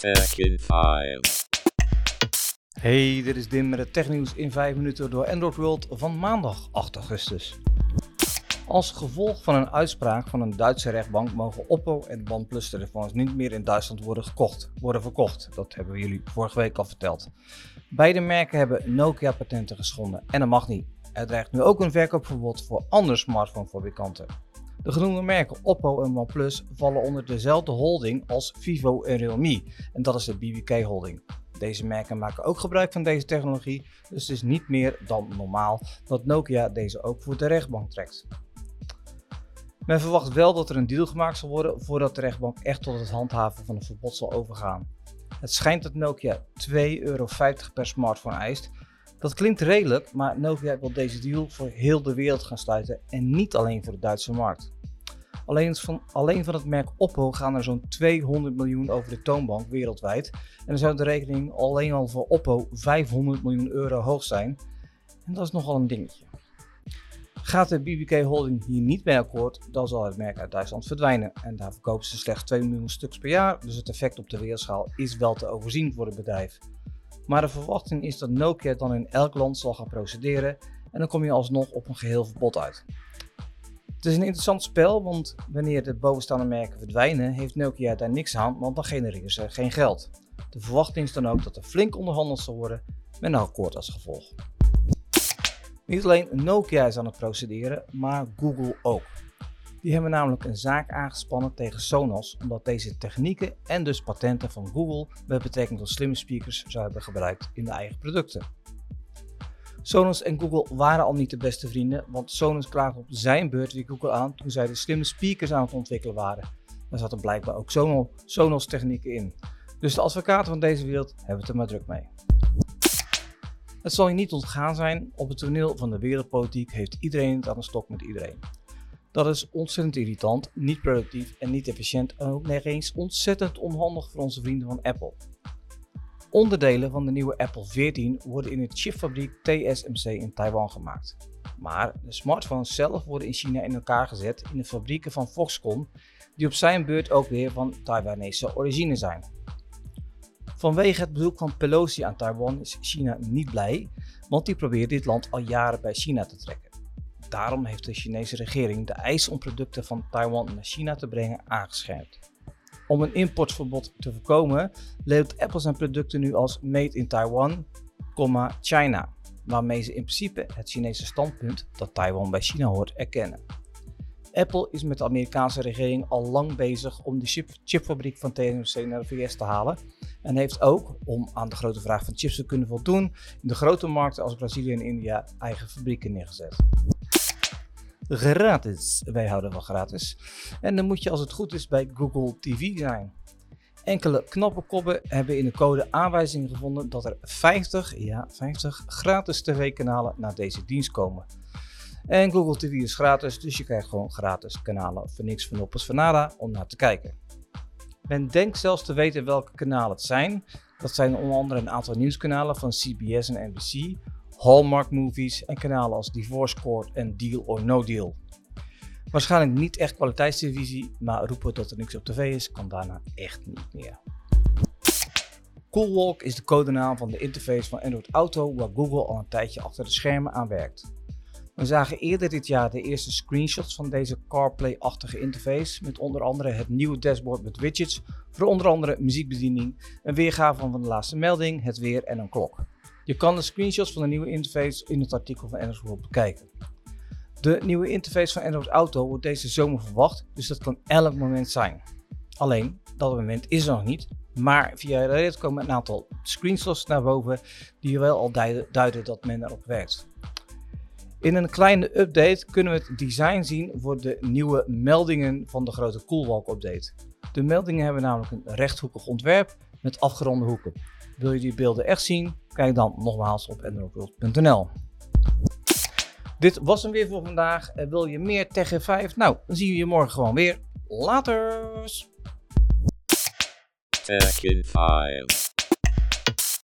Tech in 5. Hey, dit is Dim met het technieuws in 5 minuten door Android World van maandag 8 augustus. Als gevolg van een uitspraak van een Duitse rechtbank mogen Oppo en OnePlus telefoons niet meer in Duitsland worden, gekocht, worden verkocht. Dat hebben we jullie vorige week al verteld. Beide merken hebben Nokia patenten geschonden en dat mag niet. Er dreigt nu ook een verkoopverbod voor andere smartphonefabrikanten. De genoemde merken Oppo en OnePlus vallen onder dezelfde holding als Vivo en Realme en dat is de BBK holding. Deze merken maken ook gebruik van deze technologie, dus het is niet meer dan normaal dat Nokia deze ook voor de rechtbank trekt. Men verwacht wel dat er een deal gemaakt zal worden voordat de rechtbank echt tot het handhaven van het verbod zal overgaan. Het schijnt dat Nokia 2,50 euro per smartphone eist. Dat klinkt redelijk, maar Nokia wil deze deal voor heel de wereld gaan sluiten en niet alleen voor de Duitse markt. Alleen van, alleen van het merk Oppo gaan er zo'n 200 miljoen over de toonbank wereldwijd. En dan zou de rekening alleen al voor Oppo 500 miljoen euro hoog zijn. En dat is nogal een dingetje. Gaat de BBK Holding hier niet mee akkoord, dan zal het merk uit Duitsland verdwijnen. En daar verkopen ze slechts 2 miljoen stuks per jaar, dus het effect op de wereldschaal is wel te overzien voor het bedrijf. Maar de verwachting is dat Nokia dan in elk land zal gaan procederen en dan kom je alsnog op een geheel verbod uit. Het is een interessant spel, want wanneer de bovenstaande merken verdwijnen, heeft Nokia daar niks aan, want dan genereren ze geen geld. De verwachting is dan ook dat er flink onderhandeld zal worden met een akkoord als gevolg. Niet alleen Nokia is aan het procederen, maar Google ook. Die hebben namelijk een zaak aangespannen tegen Sonos omdat deze technieken en dus patenten van Google met betrekking tot slimme speakers zou hebben gebruikt in de eigen producten. Sonos en Google waren al niet de beste vrienden, want Sonos klaagde op zijn beurt weer Google aan toen zij de slimme speakers aan het ontwikkelen waren. Daar zaten blijkbaar ook Sonos technieken in. Dus de advocaten van deze wereld hebben het er maar druk mee. Het zal je niet ontgaan zijn, op het toneel van de wereldpolitiek heeft iedereen het aan de stok met iedereen. Dat is ontzettend irritant, niet productief en niet efficiënt en ook nog eens ontzettend onhandig voor onze vrienden van Apple. Onderdelen van de nieuwe Apple 14 worden in de chipfabriek TSMC in Taiwan gemaakt. Maar de smartphones zelf worden in China in elkaar gezet in de fabrieken van Foxconn, die op zijn beurt ook weer van Taiwanese origine zijn. Vanwege het bezoek van Pelosi aan Taiwan is China niet blij, want die probeert dit land al jaren bij China te trekken. Daarom heeft de Chinese regering de eis om producten van Taiwan naar China te brengen aangescherpt. Om een importverbod te voorkomen, levert Apple zijn producten nu als Made in Taiwan, China, waarmee ze in principe het Chinese standpunt dat Taiwan bij China hoort erkennen. Apple is met de Amerikaanse regering al lang bezig om de chip, chipfabriek van TSMC naar de VS te halen. En heeft ook, om aan de grote vraag van chips te kunnen voldoen, in de grote markten als Brazilië en India eigen fabrieken neergezet. Gratis. Wij houden van gratis. En dan moet je als het goed is bij Google TV zijn. Enkele knappe koppen hebben in de code aanwijzingen gevonden dat er 50, ja 50 gratis tv-kanalen naar deze dienst komen. En Google TV is gratis, dus je krijgt gewoon gratis kanalen voor niks, van noppes, van nada om naar te kijken. Men denkt zelfs te weten welke kanalen het zijn. Dat zijn onder andere een aantal nieuwskanalen van CBS en NBC, Hallmark Movies en kanalen als Divorce Court en Deal or No Deal. Waarschijnlijk niet echt kwaliteitstelevisie, maar roepen dat er niks op tv is, kan daarna echt niet meer. Coolwalk is de codenaam van de interface van Android Auto waar Google al een tijdje achter de schermen aan werkt. We zagen eerder dit jaar de eerste screenshots van deze CarPlay-achtige interface, met onder andere het nieuwe dashboard met widgets voor onder andere muziekbediening, een weergave van de laatste melding, het weer en een klok. Je kan de screenshots van de nieuwe interface in het artikel van Android World bekijken. De nieuwe interface van Android Auto wordt deze zomer verwacht, dus dat kan elk moment zijn. Alleen, dat moment is er nog niet, maar via Reddit komen een aantal screenshots naar boven die wel al duiden dat men erop werkt. In een kleine update kunnen we het design zien voor de nieuwe meldingen van de grote Coolwalk update. De meldingen hebben namelijk een rechthoekig ontwerp met afgeronde hoeken. Wil je die beelden echt zien? Kijk dan nogmaals op androidworld.nl. Dit was hem weer voor vandaag. Wil je meer Tech 5? Nou, dan zien we je morgen gewoon weer. Later! Tech in 5.